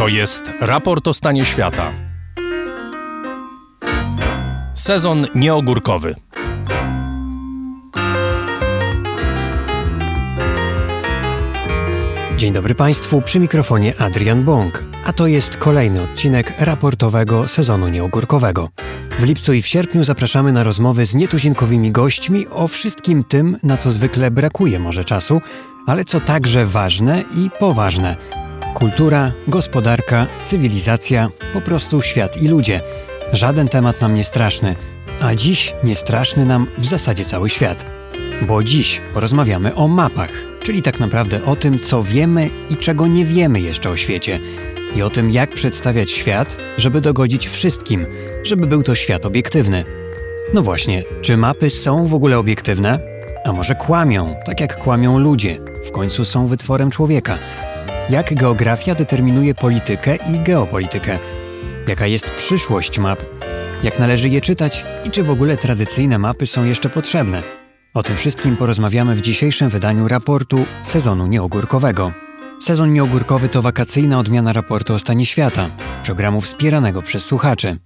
To jest raport o stanie świata. Sezon nieogórkowy. Dzień dobry Państwu, przy mikrofonie Adrian Bąk, a to jest kolejny odcinek raportowego sezonu nieogórkowego. W lipcu i w sierpniu zapraszamy na rozmowy z nietuzinkowymi gośćmi o wszystkim tym, na co zwykle brakuje może czasu, ale co także ważne i poważne. Kultura, gospodarka, cywilizacja, po prostu świat i ludzie. Żaden temat nam nie straszny, a dziś nie straszny nam w zasadzie cały świat. Bo dziś porozmawiamy o mapach, czyli tak naprawdę o tym, co wiemy i czego nie wiemy jeszcze o świecie. I o tym, jak przedstawiać świat, żeby dogodzić wszystkim, żeby był to świat obiektywny. No właśnie, czy mapy są w ogóle obiektywne? A może kłamią, tak jak kłamią ludzie? W końcu są wytworem człowieka. Jak geografia determinuje politykę i geopolitykę? Jaka jest przyszłość map? Jak należy je czytać i czy w ogóle tradycyjne mapy są jeszcze potrzebne? O tym wszystkim porozmawiamy w dzisiejszym wydaniu raportu sezonu nieogórkowego. Sezon nieogórkowy to wakacyjna odmiana raportu o stanie świata, programu wspieranego przez słuchaczy.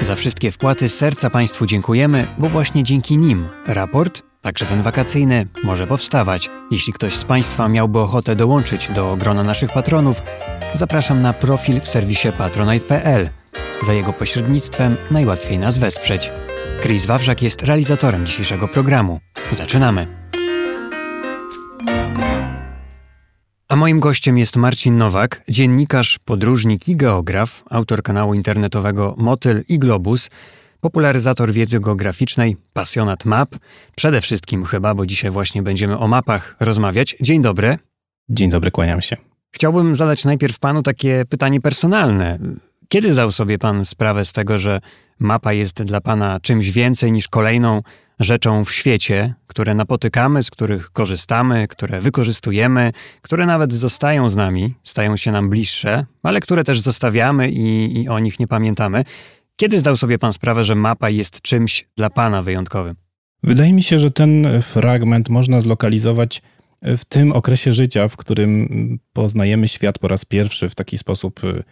Za wszystkie wpłaty z serca Państwu dziękujemy, bo właśnie dzięki nim raport, także ten wakacyjny, może powstawać. Jeśli ktoś z Państwa miałby ochotę dołączyć do grona naszych patronów, zapraszam na profil w serwisie patronite.pl. Za jego pośrednictwem najłatwiej nas wesprzeć. Chris Wawrzak jest realizatorem dzisiejszego programu. Zaczynamy! A moim gościem jest Marcin Nowak, dziennikarz, podróżnik i geograf, autor kanału internetowego Motyl i Globus, popularyzator wiedzy geograficznej, pasjonat map, przede wszystkim chyba, bo dzisiaj właśnie będziemy o mapach rozmawiać. Dzień dobry. Dzień dobry, kłaniam się. Chciałbym zadać najpierw panu takie pytanie personalne. Kiedy zdał sobie pan sprawę z tego, że mapa jest dla pana czymś więcej niż kolejną rzeczą w świecie, które napotykamy, z których korzystamy, które wykorzystujemy, które nawet zostają z nami, stają się nam bliższe, ale które też zostawiamy i, i o nich nie pamiętamy. Kiedy zdał sobie pan sprawę, że mapa jest czymś dla pana wyjątkowym? Wydaje mi się, że ten fragment można zlokalizować w tym okresie życia, w którym poznajemy świat po raz pierwszy w taki sposób y,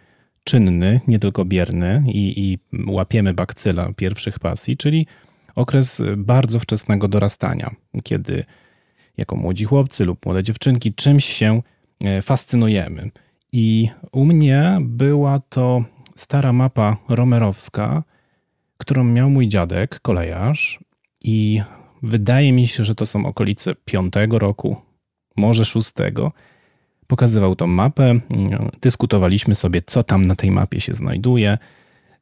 czynny, nie tylko bierny i, i łapiemy bakcyla pierwszych pasji, czyli okres bardzo wczesnego dorastania, kiedy jako młodzi chłopcy lub młode dziewczynki czymś się e, fascynujemy. I u mnie była to stara mapa romerowska, którą miał mój dziadek, kolejarz, i wydaje mi się, że to są okolice piątego roku, może szóstego. Pokazywał tą mapę, dyskutowaliśmy sobie, co tam na tej mapie się znajduje,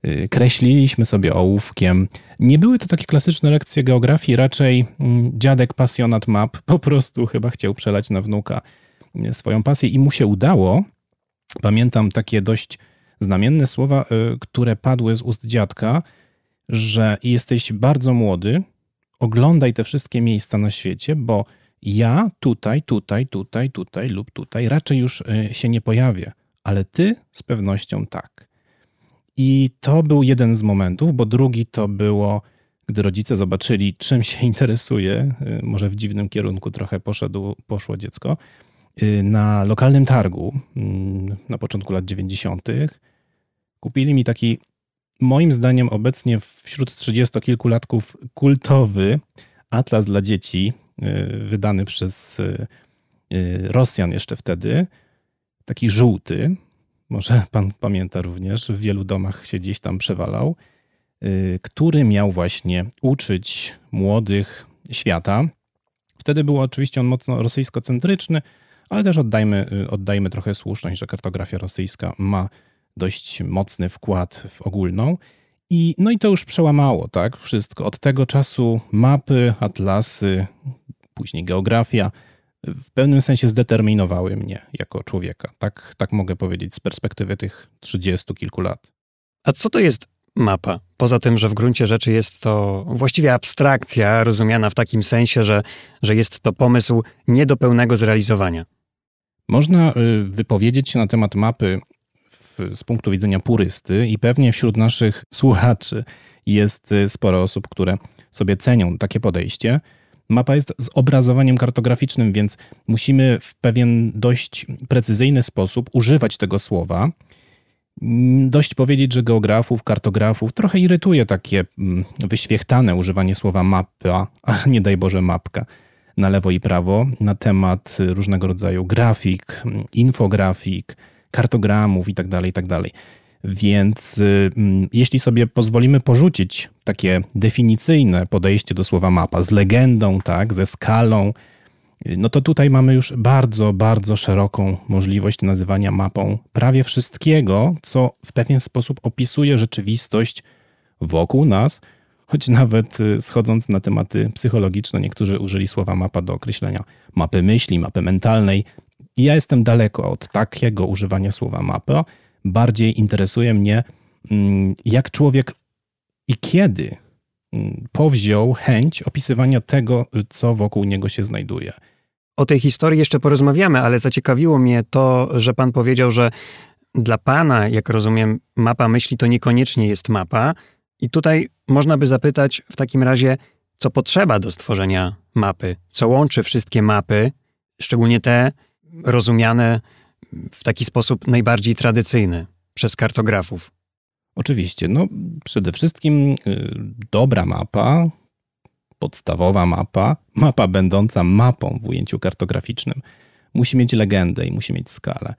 y, kreśliliśmy sobie ołówkiem. Nie były to takie klasyczne lekcje geografii, raczej mm, dziadek pasjonat map po prostu chyba chciał przelać na wnuka y, swoją pasję i mu się udało. Pamiętam takie dość znamienne słowa, y, które padły z ust dziadka, że jesteś bardzo młody, oglądaj te wszystkie miejsca na świecie, bo ja tutaj, tutaj, tutaj, tutaj lub tutaj raczej już y, się nie pojawię, ale ty z pewnością tak. I to był jeden z momentów, bo drugi to było, gdy rodzice zobaczyli, czym się interesuje, y, może w dziwnym kierunku trochę poszedł, poszło dziecko, na lokalnym targu mm, na początku lat 90. kupili mi taki, moim zdaniem, obecnie wśród trzydziestokilkulatków kultowy atlas dla dzieci Y, wydany przez y, y, Rosjan jeszcze wtedy, taki żółty, może pan pamięta również, w wielu domach się gdzieś tam przewalał, który miał właśnie uczyć młodych świata. Wtedy był oczywiście on mocno rosyjskocentryczny, ale też oddajmy, oddajmy trochę słuszność, że kartografia rosyjska ma dość mocny wkład w ogólną. I, no i to już przełamało, tak? Wszystko. Od tego czasu mapy, atlasy, później geografia w pewnym sensie zdeterminowały mnie jako człowieka. Tak, tak mogę powiedzieć z perspektywy tych trzydziestu kilku lat. A co to jest mapa? Poza tym, że w gruncie rzeczy jest to właściwie abstrakcja, rozumiana w takim sensie, że, że jest to pomysł nie do pełnego zrealizowania. Można y, wypowiedzieć się na temat mapy z punktu widzenia purysty i pewnie wśród naszych słuchaczy jest y, sporo osób, które sobie cenią takie podejście. Mapa jest zobrazowaniem kartograficznym, więc musimy w pewien dość precyzyjny sposób używać tego słowa. Dość powiedzieć, że geografów, kartografów trochę irytuje takie mm, wyświechtane używanie słowa mapa, a nie daj Boże mapka na lewo i prawo na temat różnego rodzaju grafik, infografik, kartogramów itd. Tak itd. Tak Więc mm, jeśli sobie pozwolimy porzucić takie definicyjne podejście do słowa mapa z legendą, tak, ze skalą, no to tutaj mamy już bardzo, bardzo szeroką możliwość nazywania mapą prawie wszystkiego, co w pewien sposób opisuje rzeczywistość wokół nas, choć nawet y, schodząc na tematy psychologiczne, niektórzy użyli słowa mapa do określenia mapy myśli, mapy mentalnej. Ja jestem daleko od takiego używania słowa mapa. Bardziej interesuje mnie, mm, jak człowiek i kiedy mm, powziął chęć opisywania tego, co wokół niego się znajduje. O tej historii jeszcze porozmawiamy, ale zaciekawiło mnie to, że pan powiedział, że dla pana, jak rozumiem, mapa myśli to niekoniecznie jest mapa. I tutaj można by zapytać w takim razie, co potrzeba do stworzenia mapy, co łączy wszystkie mapy, szczególnie te rozumiane w taki sposób najbardziej tradycyjny przez kartografów. Oczywiście, no przede wszystkim y, dobra mapa, podstawowa mapa, mapa będąca mapą w ujęciu kartograficznym, musi mieć legendę i musi mieć skalę.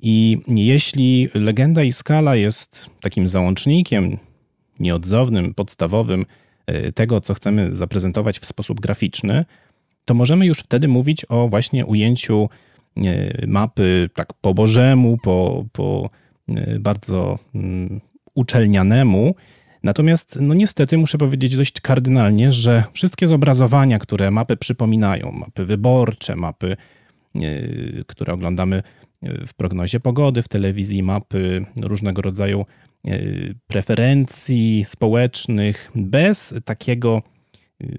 I jeśli legenda i skala jest takim załącznikiem nieodzownym, podstawowym e, tego, co chcemy zaprezentować w sposób graficzny, to możemy już wtedy mówić o właśnie ujęciu mapy tak po bożemu, po, po e, bardzo mm, uczelnianemu, Natomiast, no niestety, muszę powiedzieć dość kardynalnie, że wszystkie zobrazowania, które mapy przypominają, mapy wyborcze, mapy, yy, które oglądamy w prognozie pogody, w telewizji, mapy różnego rodzaju preferencji społecznych, bez takiego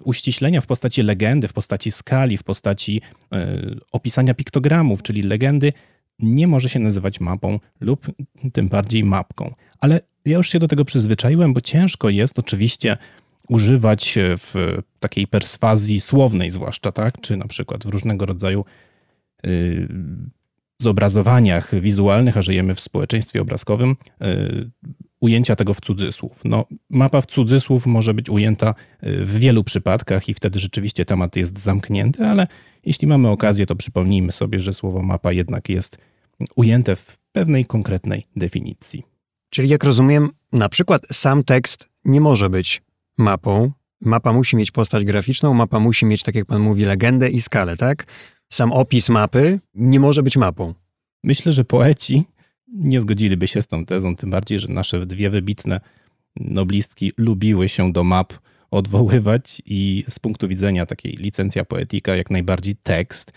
uściślenia w postaci legendy, w postaci skali, w postaci opisania piktogramów, czyli legendy, nie może się nazywać mapą lub tym bardziej mapką. Ale ja już się do tego przyzwyczaiłem, bo ciężko jest oczywiście używać w takiej perswazji słownej, zwłaszcza, tak? Czy na przykład w różnego rodzaju yy, zobrazowaniach wizualnych, a żyjemy w społeczeństwie obrazkowym, yy, ujęcia tego w cudzysłów. No, mapa w cudzysłów może być ujęta y, w wielu przypadkach i wtedy rzeczywiście temat jest zamknięty, ale jeśli mamy okazję, to przypomnijmy sobie, że słowo mapa jednak jest ujęte w pewnej konkretnej definicji. Czyli jak rozumiem, na przykład sam tekst nie może być mapą. Mapa musi mieć postać graficzną, mapa musi mieć, tak jak pan mówi, legendę i skalę, tak? Sam opis mapy nie może być mapą. Myślę, że poeci nie zgodziliby się z tą tezą, tym bardziej, że nasze dwie wybitne noblistki lubiły się do map odwoływać i z punktu widzenia takiej licencja poetyka jak najbardziej tekst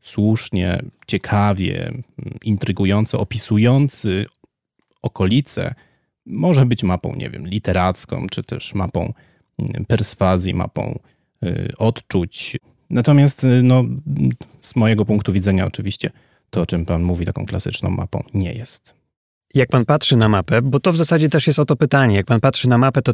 słusznie, ciekawie, intrygująco opisujący okolice, może być mapą, nie wiem, literacką, czy też mapą perswazji, mapą y, odczuć. Natomiast y, no, z mojego punktu widzenia oczywiście to, o czym pan mówi, taką klasyczną mapą nie jest. Jak pan patrzy na mapę, bo to w zasadzie też jest o to pytanie, jak pan patrzy na mapę, to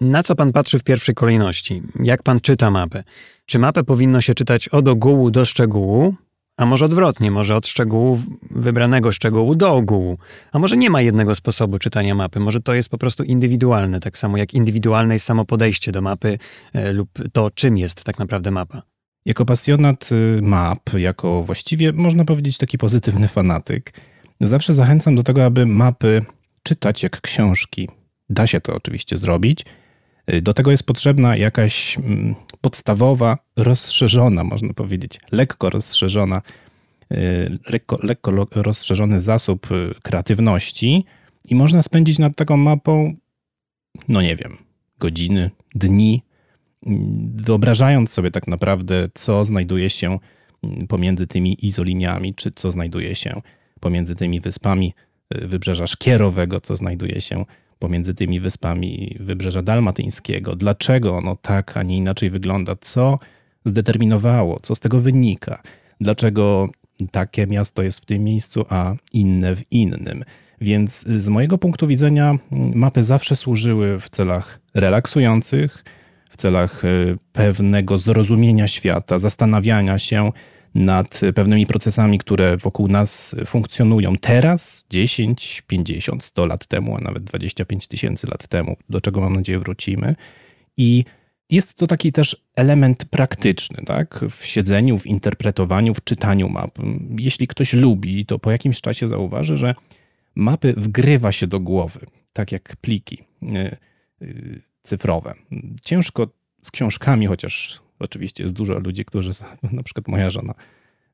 na co pan patrzy w pierwszej kolejności? Jak pan czyta mapę? Czy mapę powinno się czytać od ogółu do szczegółu, a może odwrotnie, może od szczegółu, wybranego szczegółu do ogółu. A może nie ma jednego sposobu czytania mapy, może to jest po prostu indywidualne, tak samo jak indywidualne jest samo podejście do mapy e, lub to, czym jest tak naprawdę mapa. Jako pasjonat y, map, jako właściwie można powiedzieć taki pozytywny fanatyk, zawsze zachęcam do tego, aby mapy czytać jak książki. Da się to oczywiście zrobić. Y, do tego jest potrzebna jakaś mm, podstawowa, rozszerzona, można powiedzieć, lekko rozszerzona, y, lekko, lekko rozszerzony zasób kreatywności i można spędzić nad taką mapą, no nie wiem, godziny, dni, wyobrażając sobie tak naprawdę, co znajduje się pomiędzy tymi izoliniami, czy co znajduje się pomiędzy tymi wyspami y, wybrzeża Szkierowego, co znajduje się pomiędzy tymi wyspami wybrzeża dalmatyńskiego. Dlaczego ono tak, a nie inaczej wygląda? Co zdeterminowało? Co z tego wynika? Dlaczego takie miasto jest w tym miejscu, a inne w innym? Więc y, z mojego punktu widzenia mapy zawsze służyły w celach relaksujących, w celach y, pewnego zrozumienia świata, zastanawiania się nad pewnymi procesami, które wokół nas funkcjonują teraz, 10, 50, 100 lat temu, a nawet 25 tysięcy lat temu, do czego mam nadzieję wrócimy. I jest to taki też element praktyczny, tak? W siedzeniu, w interpretowaniu, w czytaniu map. Jeśli ktoś lubi, to po jakimś czasie zauważy, że mapy wgrywa się do głowy, tak jak pliki y, y, cyfrowe. Ciężko z książkami, chociaż oczywiście jest dużo ludzi, którzy, na przykład moja żona,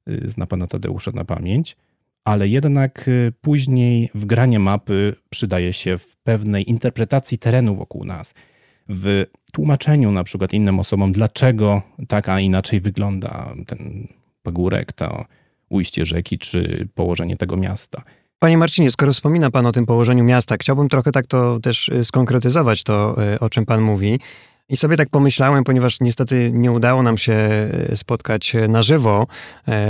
y, zna pana Tadeusza na pamięć, ale jednak później wgranie mapy przydaje się w pewnej interpretacji terenu wokół nas w tłumaczeniu na przykład innym osobom, dlaczego tak, a inaczej wygląda ten pagórek, to ujście rzeki, czy położenie tego miasta. Panie Marcinie, skoro wspomina Pan o tym położeniu miasta, chciałbym trochę tak to też y, skonkretyzować, to y, o czym Pan mówi. I sobie tak pomyślałem, ponieważ niestety nie udało nam się y, spotkać na żywo,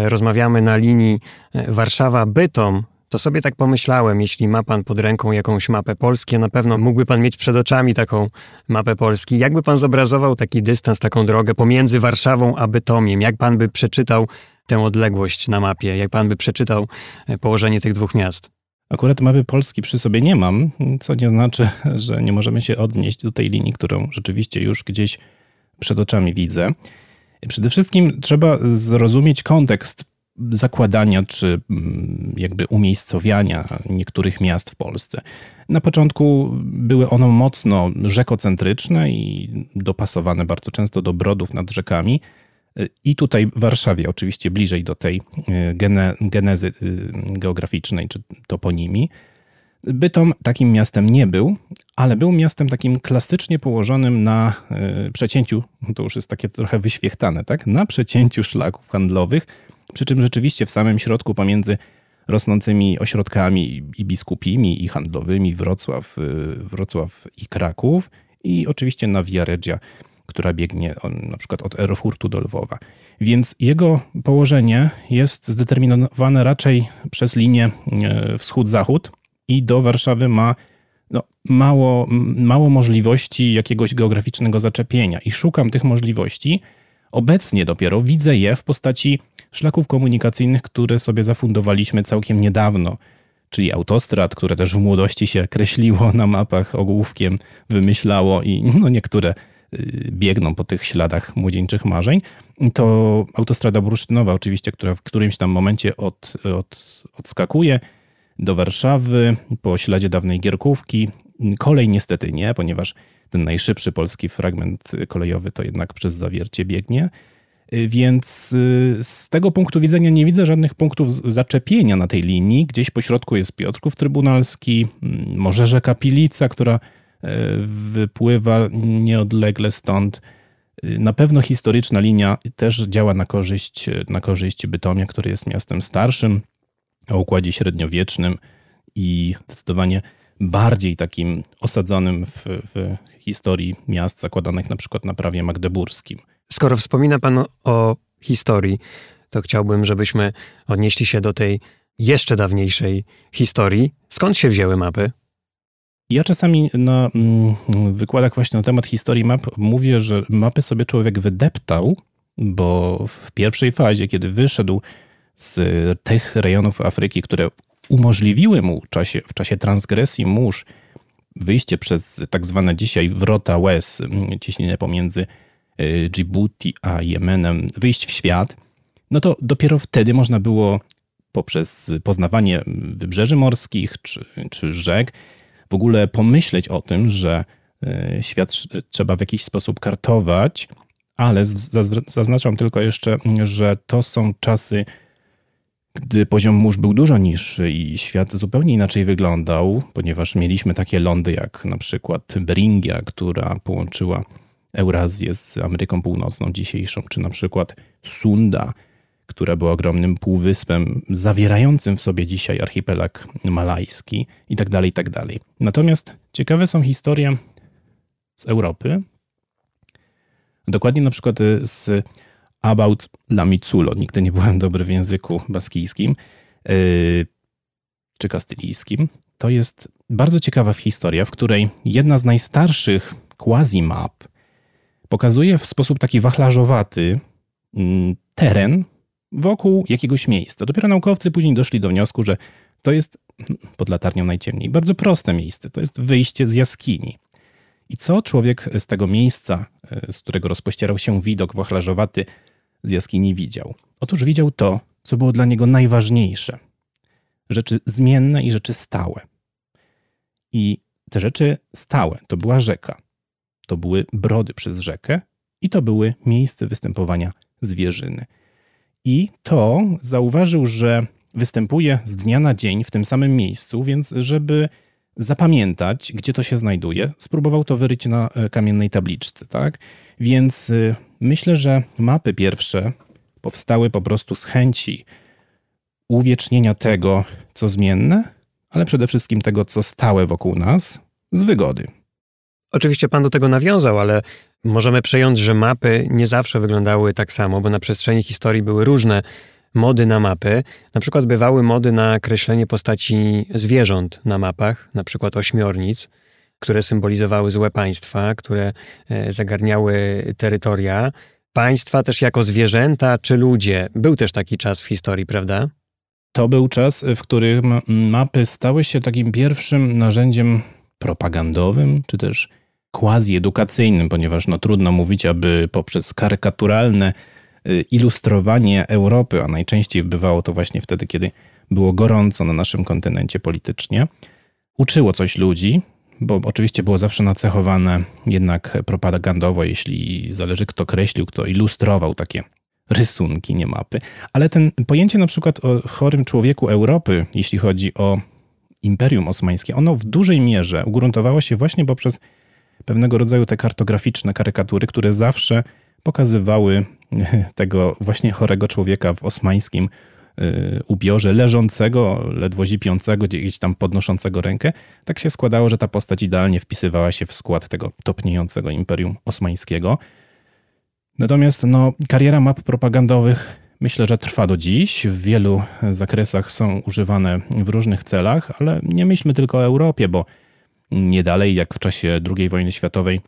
rozmawiamy na linii Warszawa-Bytom, to sobie tak pomyślałem, jeśli ma pan pod ręką jakąś mapę Polski, na pewno mógłby pan mieć przed oczami taką mapę Polski. Jakby pan zobrazował taki dystans, taką drogę pomiędzy Warszawą a Bytomiem? Jak pan by przeczytał tę odległość na mapie? Jak pan by przeczytał e, położenie tych dwóch miast? Akurat mapy Polski przy sobie nie mam, co nie znaczy, że nie możemy się odnieść do tej linii, którą rzeczywiście już gdzieś przed oczami widzę. Przede wszystkim trzeba zrozumieć kontekst zakładania czy mm, jakby umiejscowiania niektórych miast w Polsce. Na początku były one mocno rzekocentryczne i dopasowane bardzo często do brodów nad rzekami. I tutaj w Warszawie, oczywiście bliżej do tej e, gene, genezy e, geograficznej czy toponimii. Bytom takim miastem nie był, ale był miastem takim klasycznie położonym na e, przecięciu, to już jest takie trochę wyświechtane, tak? Na przecięciu szlaków handlowych przy czym rzeczywiście w samym środku pomiędzy rosnącymi ośrodkami i biskupimi, i handlowymi Wrocław, y, Wrocław i Kraków i oczywiście na Via Regia, która biegnie na przykład od Erfurtu do Lwowa. Więc jego położenie jest zdeterminowane raczej przez linię y, wschód-zachód i do Warszawy ma no, mało, mało możliwości jakiegoś geograficznego zaczepienia i szukam tych możliwości. Obecnie dopiero widzę je w postaci szlaków komunikacyjnych, które sobie zafundowaliśmy całkiem niedawno, czyli autostrad, które też w młodości się kreśliło na mapach ogłówkiem, wymyślało i no niektóre biegną po tych śladach młodzieńczych marzeń. To autostrada bursztynowa oczywiście, która w którymś tam momencie od, od, odskakuje do Warszawy po śladzie dawnej Gierkówki. Kolej niestety nie, ponieważ ten najszybszy polski fragment kolejowy to jednak przez zawiercie biegnie. Y, więc y, z tego punktu widzenia nie widzę żadnych punktów zaczepienia na tej linii. Gdzieś po środku jest Piotrków Trybunalski, może rzeka Pilica, która y, wypływa nieodlegle stąd. Na pewno historyczna linia też działa na korzyść, na korzyść Bytomia, który jest miastem starszym, o układzie średniowiecznym i zdecydowanie bardziej takim osadzonym w, w historii miast zakładanych na przykład na prawie magdeburskim. Skoro wspomina Pan o historii, to chciałbym, żebyśmy odnieśli się do tej jeszcze dawniejszej historii. Skąd się wzięły mapy? Ja czasami na mm, wykładach właśnie na temat historii map mówię, że mapy sobie człowiek wydeptał, bo w pierwszej fazie, kiedy wyszedł z tych rejonów Afryki, które umożliwiły mu w czasie, w czasie transgresji mórz wyjście przez tak zwane dzisiaj wrota łez, mm, cieśninę pomiędzy Y, Djibouti a Jemenem wyjść w świat, no to dopiero wtedy można było poprzez poznawanie wybrzeży morskich czy, czy rzek w ogóle pomyśleć o tym, że y, świat trzeba w jakiś sposób kartować, ale zaznaczam tylko jeszcze, że to są czasy, gdy poziom mórz był dużo niższy i świat zupełnie inaczej wyglądał, ponieważ mieliśmy takie lądy jak na przykład Beringia, która połączyła Eurazję z Ameryką Północną dzisiejszą, czy na przykład Sunda, która była ogromnym półwyspem zawierającym w sobie dzisiaj archipelag malajski i tak dalej, i tak. Natomiast ciekawe są historie z Europy, dokładnie na przykład z About Lamiculo. Nigdy nie byłem dobry w języku baskijskim yy, czy kastylijskim. To jest bardzo ciekawa historia, w której jedna z najstarszych quasi-map pokazuje w sposób taki wachlarzowaty mm, teren wokół jakiegoś miejsca. Dopiero naukowcy później doszli do wniosku, że to jest pod latarnią najciemniej bardzo proste miejsce. To jest wyjście z jaskini. I co człowiek z tego miejsca, e, z którego rozpościerał się widok wachlarzowaty z jaskini widział? Otóż widział to, co było dla niego najważniejsze. Rzeczy zmienne i rzeczy stałe. I te rzeczy stałe to była rzeka, to były brody przez rzekę i to były miejsce występowania zwierzyny. I to zauważył, że występuje z dnia na dzień w tym samym miejscu, więc żeby zapamiętać, gdzie to się znajduje, spróbował to wyryć na e, kamiennej tabliczce, tak? Więc e, myślę, że mapy pierwsze powstały po prostu z chęci uwiecznienia tego, co zmienne, ale przede wszystkim tego, co stałe wokół nas, z wygody. Oczywiście pan do tego nawiązał, ale możemy przejąć, że mapy nie zawsze wyglądały tak samo, bo na przestrzeni historii były różne mody na mapy. Na przykład bywały mody na kreślenie postaci zwierząt na mapach, na przykład ośmiornic, które symbolizowały złe państwa, które e, zagarniały terytoria. Państwa też jako zwierzęta czy ludzie. Był też taki czas w historii, prawda? To był czas, w którym mapy stały się takim pierwszym narzędziem propagandowym, czy też quasi-edukacyjnym, ponieważ no, trudno mówić, aby poprzez karykaturalne y, ilustrowanie Europy, a najczęściej bywało to właśnie wtedy, kiedy było gorąco na naszym kontynencie politycznie, uczyło coś ludzi, bo oczywiście było zawsze nacechowane jednak propagandowo, jeśli zależy kto kreślił, kto ilustrował takie rysunki, nie mapy. Ale ten pojęcie na przykład o chorym człowieku Europy, jeśli chodzi o Imperium Osmańskie, ono w dużej mierze ugruntowało się właśnie poprzez pewnego rodzaju te kartograficzne karykatury, które zawsze pokazywały tego właśnie chorego człowieka w osmańskim y, ubiorze, leżącego, ledwo zipiącego, gdzieś tam podnoszącego rękę. Tak się składało, że ta postać idealnie wpisywała się w skład tego topniejącego Imperium Osmańskiego. Natomiast no, kariera map propagandowych myślę, że trwa do dziś. W wielu zakresach są używane w różnych celach, ale nie myślmy tylko o Europie, bo nie dalej jak w czasie II wojny światowej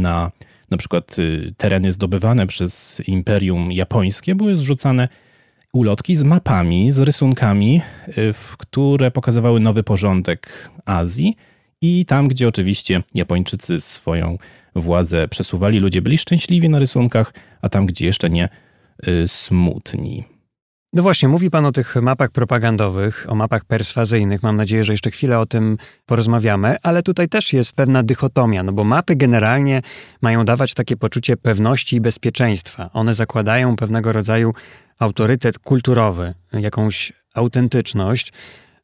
na na przykład y, tereny zdobywane przez Imperium Japońskie były zrzucane ulotki z mapami, z rysunkami, y, które pokazywały nowy porządek Azji i tam, gdzie oczywiście Japończycy swoją władzę przesuwali, ludzie byli szczęśliwi na rysunkach, a tam, gdzie jeszcze nie, y, smutni. No właśnie, mówi Pan o tych mapach propagandowych, o mapach perswazyjnych. Mam nadzieję, że jeszcze chwilę o tym porozmawiamy, ale tutaj też jest pewna dychotomia, no bo mapy generalnie mają dawać takie poczucie pewności i bezpieczeństwa. One zakładają pewnego rodzaju autorytet kulturowy, jakąś autentyczność,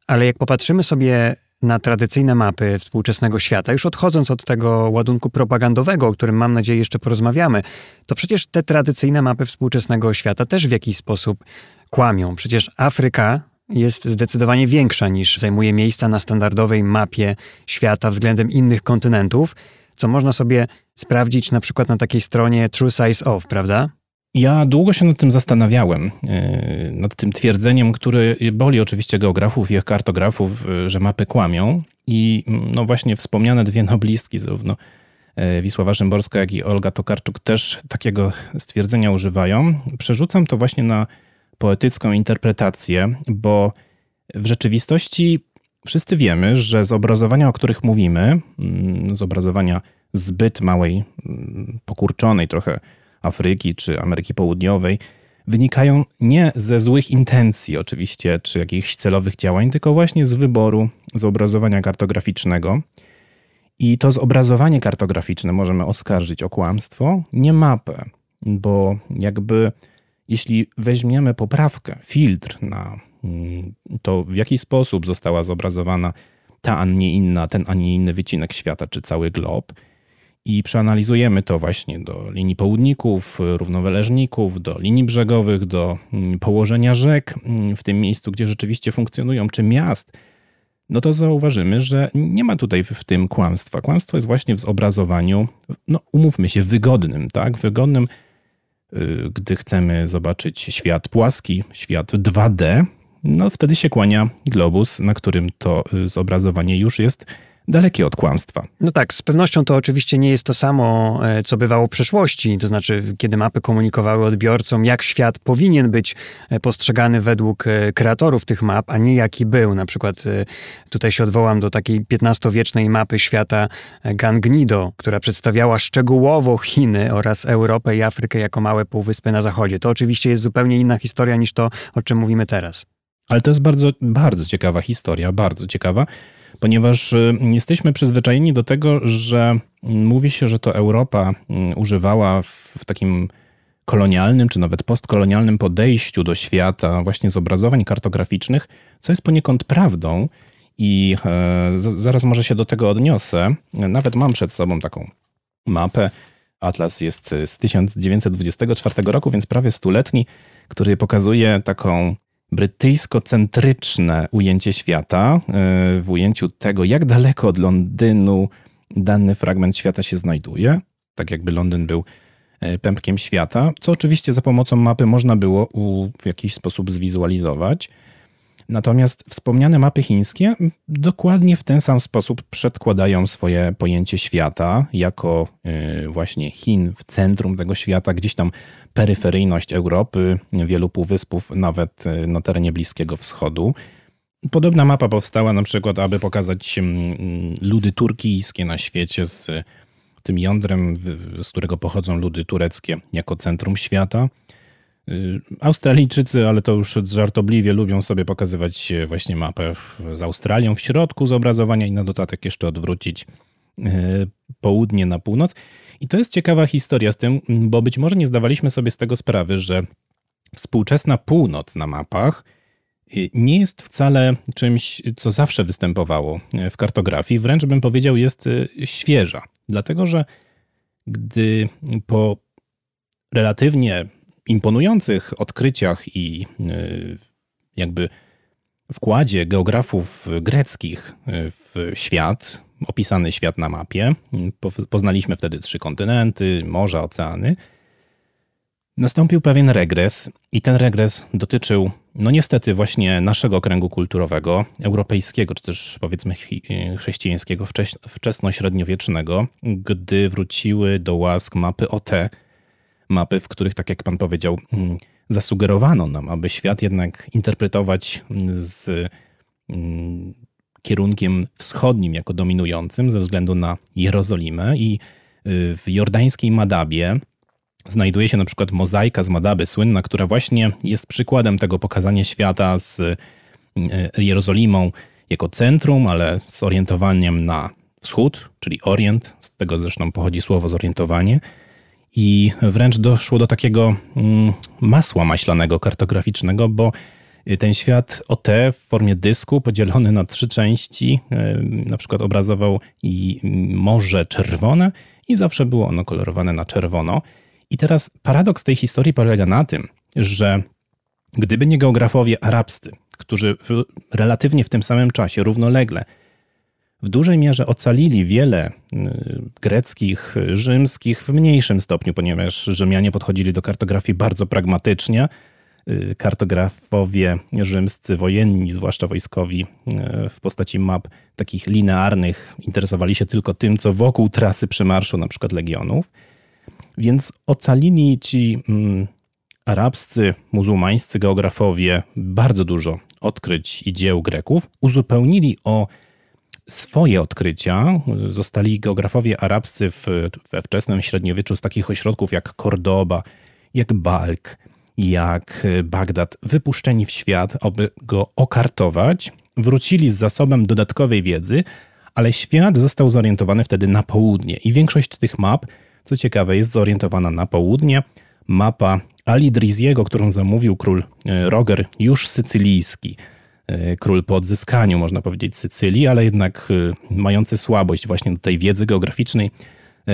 ale jak popatrzymy sobie na tradycyjne mapy współczesnego świata, już odchodząc od tego ładunku propagandowego, o którym mam nadzieję jeszcze porozmawiamy, to przecież te tradycyjne mapy współczesnego świata też w jakiś sposób kłamią. Przecież Afryka jest zdecydowanie większa niż zajmuje miejsca na standardowej mapie świata względem innych kontynentów, co można sobie sprawdzić na przykład na takiej stronie True Size Of, prawda? Ja długo się nad tym zastanawiałem, e, nad tym twierdzeniem, które boli oczywiście geografów i kartografów, e, że mapy kłamią. I mm, no właśnie wspomniane dwie noblistki, zarówno e, Wisława Szymborska, jak i Olga Tokarczuk też takiego stwierdzenia używają. Przerzucam to właśnie na poetycką interpretację, bo w rzeczywistości wszyscy wiemy, że zobrazowania, o których mówimy, mm, zobrazowania zbyt małej, mm, pokurczonej trochę Afryki czy Ameryki Południowej, wynikają nie ze złych intencji, oczywiście, czy jakichś celowych działań, tylko właśnie z wyboru zobrazowania kartograficznego. I to zobrazowanie kartograficzne możemy oskarżyć o kłamstwo, nie mapę, bo jakby jeśli weźmiemy poprawkę, filtr na mm, to, w jaki sposób została zobrazowana ta, a nie inna, ten, a nie inny wycinek świata, czy cały glob, i przeanalizujemy to właśnie do linii południków, równoweleżników, do linii brzegowych, do mm, położenia rzek mm, w tym miejscu, gdzie rzeczywiście funkcjonują, czy miast, no to zauważymy, że nie ma tutaj w tym kłamstwa. Kłamstwo jest właśnie w zobrazowaniu, no umówmy się, wygodnym, tak? Wygodnym gdy chcemy zobaczyć świat płaski, świat 2D, no wtedy się kłania globus, na którym to y, zobrazowanie już jest dalekie od kłamstwa. No tak, z pewnością to oczywiście nie jest to samo, e, co bywało w przeszłości, to znaczy kiedy mapy komunikowały odbiorcom, jak świat powinien być e, postrzegany według e, kreatorów tych map, a nie jaki był. Na przykład tutaj się odwołam do takiej XV-wiecznej mapy świata Gangnido, która przedstawiała szczegółowo Chiny oraz Europę i Afrykę jako małe półwyspy na zachodzie. To oczywiście jest zupełnie inna historia niż to, o czym mówimy teraz. Ale to jest bardzo, bardzo ciekawa historia, bardzo ciekawa ponieważ y, jesteśmy przyzwyczajeni do tego, że mówi się, że to Europa mm, używała w takim kolonialnym czy nawet postkolonialnym podejściu do świata, właśnie zobrazowań kartograficznych, co jest poniekąd prawdą i e, zaraz może się do tego odniosę. Nawet mam przed sobą taką mapę. Atlas jest z 1924 roku, więc prawie stuletni, który pokazuje taką brytyjsko-centryczne ujęcie świata, e, w ujęciu tego, jak daleko od Londynu dany fragment świata się znajduje, tak jakby Londyn był e, pępkiem świata, co oczywiście za pomocą mapy można było w jakiś sposób zwizualizować. Natomiast wspomniane mapy chińskie dokładnie w ten sam sposób przedkładają swoje pojęcie świata jako e, właśnie Chin w centrum tego świata, gdzieś tam peryferyjność Europy, wielu półwyspów, nawet e, na terenie Bliskiego Wschodu. Podobna mapa powstała na przykład, aby pokazać mm, ludy turkijskie na świecie z tym jądrem, z którego pochodzą ludy tureckie, jako centrum świata. Y, Australijczycy, ale to już żartobliwie, lubią sobie pokazywać właśnie mapę z Australią w środku zobrazowania i na dodatek jeszcze odwrócić południe na północ. I to jest ciekawa historia z tym, bo być może nie zdawaliśmy sobie z tego sprawy, że współczesna północ na mapach y, nie jest wcale czymś, co zawsze występowało w kartografii, wręcz bym powiedział, jest świeża. Dlatego, że gdy po relatywnie imponujących odkryciach i jakby wkładzie geografów greckich w świat, opisany świat na mapie, poznaliśmy wtedy trzy kontynenty, morza, oceany, nastąpił pewien regres i ten regres dotyczył, no niestety, właśnie naszego kręgu kulturowego, europejskiego, czy też powiedzmy chrześcijańskiego, wczesnośredniowiecznego, gdy wróciły do łask mapy OT, mapy, w których, tak jak pan powiedział, mm, zasugerowano nam, aby świat jednak interpretować z mm, kierunkiem wschodnim jako dominującym ze względu na Jerozolimę i y, w jordańskiej Madabie znajduje się na przykład mozaika z Madaby słynna, która właśnie jest przykładem tego pokazania świata z y, Jerozolimą jako centrum, ale z orientowaniem na wschód, czyli orient, z tego zresztą pochodzi słowo zorientowanie, i wręcz doszło do takiego mm, masła maślanego kartograficznego, bo ten świat OT w formie dysku podzielony na trzy części, e, na przykład obrazował i Morze Czerwone i zawsze było ono kolorowane na czerwono. I teraz paradoks tej historii polega na tym, że gdyby nie geografowie arabscy, którzy relatywnie w tym samym czasie, równolegle, w dużej mierze ocalili wiele y, greckich, rzymskich w mniejszym stopniu, ponieważ Rzymianie podchodzili do kartografii bardzo pragmatycznie. Y, kartografowie rzymscy, wojenni, zwłaszcza wojskowi, y, w postaci map takich linearnych, interesowali się tylko tym, co wokół trasy przemarszu, na przykład legionów. Więc ocalili ci mm, arabscy, muzułmańscy geografowie bardzo dużo odkryć i dzieł Greków, uzupełnili o swoje odkrycia. Zostali geografowie arabscy w, we wczesnym średniowieczu z takich ośrodków jak Cordoba, jak Balk, jak Bagdad, wypuszczeni w świat, aby go okartować. Wrócili z zasobem dodatkowej wiedzy, ale świat został zorientowany wtedy na południe i większość tych map, co ciekawe, jest zorientowana na południe. Mapa Ali Driziego, którą zamówił król e, Roger, już sycylijski – E, król po odzyskaniu, można powiedzieć, Sycylii, ale jednak e, mający słabość właśnie do tej wiedzy geograficznej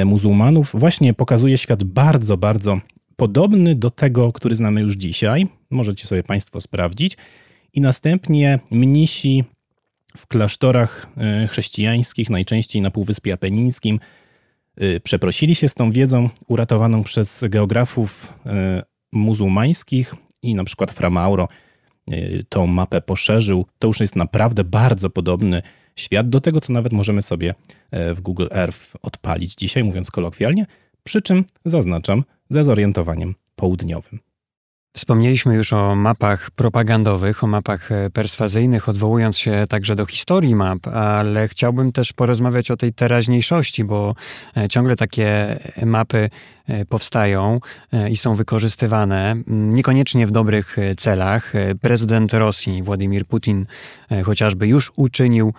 muzułmanów, właśnie pokazuje świat bardzo, bardzo podobny do tego, który znamy już dzisiaj. Możecie sobie Państwo sprawdzić. I następnie mnisi w klasztorach chrześcijańskich, najczęściej na Półwyspie Apenińskim, przeprosili się z tą wiedzą uratowaną przez geografów muzułmańskich i na przykład Fra Mauro tą mapę poszerzył. To już jest naprawdę bardzo podobny świat, do tego, co nawet możemy sobie e, w Google Earth odpalić dzisiaj, mówiąc kolokwialnie, przy czym zaznaczam ze zorientowaniem południowym. Wspomnieliśmy już o mapach propagandowych, o mapach e, perswazyjnych, odwołując się także do historii map, ale chciałbym też porozmawiać o tej teraźniejszości, bo e, ciągle takie mapy e, powstają i są wykorzystywane, niekoniecznie w dobrych celach. Prezydent Rosji, Władimir Putin, chociażby już uczynił